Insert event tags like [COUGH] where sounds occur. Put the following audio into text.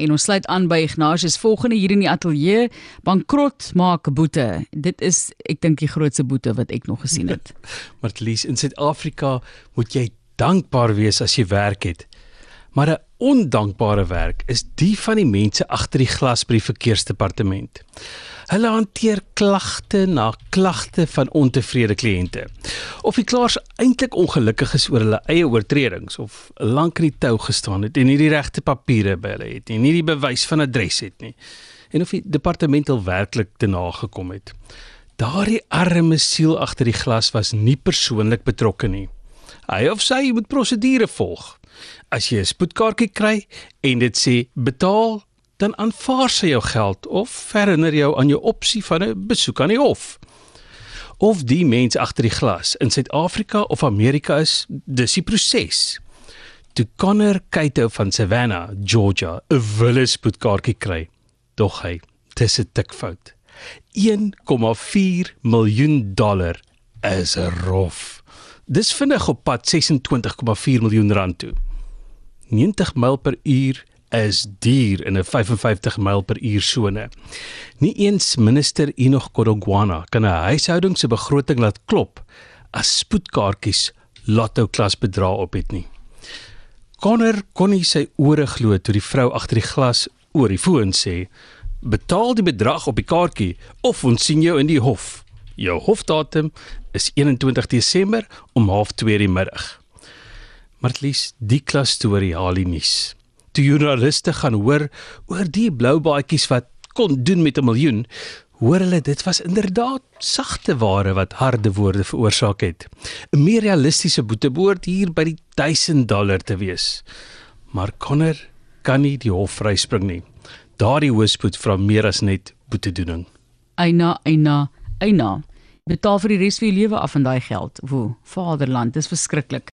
en ons sluit aan by Ignatius volgende hier in die ateljee bankrot maak boete. Dit is ek dink die grootste boete wat ek nog gesien het. [LAUGHS] Martlies, in Suid-Afrika moet jy dankbaar wees as jy werk het. Maar 'n ondankbare werk is die van die mense agter die glas by die verkeersdepartement. Hulle hanteer klagte na klagte van ontevrede kliënte. Of die klaers eintlik ongelukkig is oor hulle eie oortredings of lank in die tou gestaan het en nie die regte papiere by hulle het nie, nie die bewys van adres het nie. En of die departement al werklik te nagekom het. Daardie arme siel agter die glas was nie persoonlik betrokke nie. Hy of sy moet prosedure volg. As jy 'n spoedkaartjie kry en dit sê betaal dan aanvaar sy jou geld of herinner jou aan jou opsie van 'n besoek aan die hof. Of die mens agter die glas in Suid-Afrika of Amerika is, dis die proses. Toe Connor Kaito van Savannah, Georgia, 'n willespoedkaartjie kry, dog hy, dis 'n tikfout. 1,4 miljoen dollar is 'n rof. Dis vinnig op pad 26,4 miljoen rand toe. 90 myl per uur is duur in 'n 55 myl per uur sone. Nie eens minister Enoch Godongwana kan 'n huishouding se begroting laat klop as spoedkaartjies lotto klas bedrag op het nie. Connor kon nie sy ore glo toe die vrou agter die glas oor die foon sê: "Betaal die bedrag op die kaartjie of ons sien jou in die hof. Jou hofdatum is 21 Desember om 0.30 die middag." Martlies, die klas storie haal die nuus toe joernaliste gaan hoor oor die blou baadjies wat kon doen met 'n miljoen, hoor hulle dit was inderdaad sagte ware wat harde woorde veroorsaak het. 'n Meer realistiese boete behoort hier by die 1000 dollar te wees. Maar Connor kan nie die hof vryspring nie. Daardie hoëspoed vra meer as net boetedoening. Eina, eina, eina. Betaal vir die res van jou lewe af van daai geld. Woe, vaderland, dis verskriklik.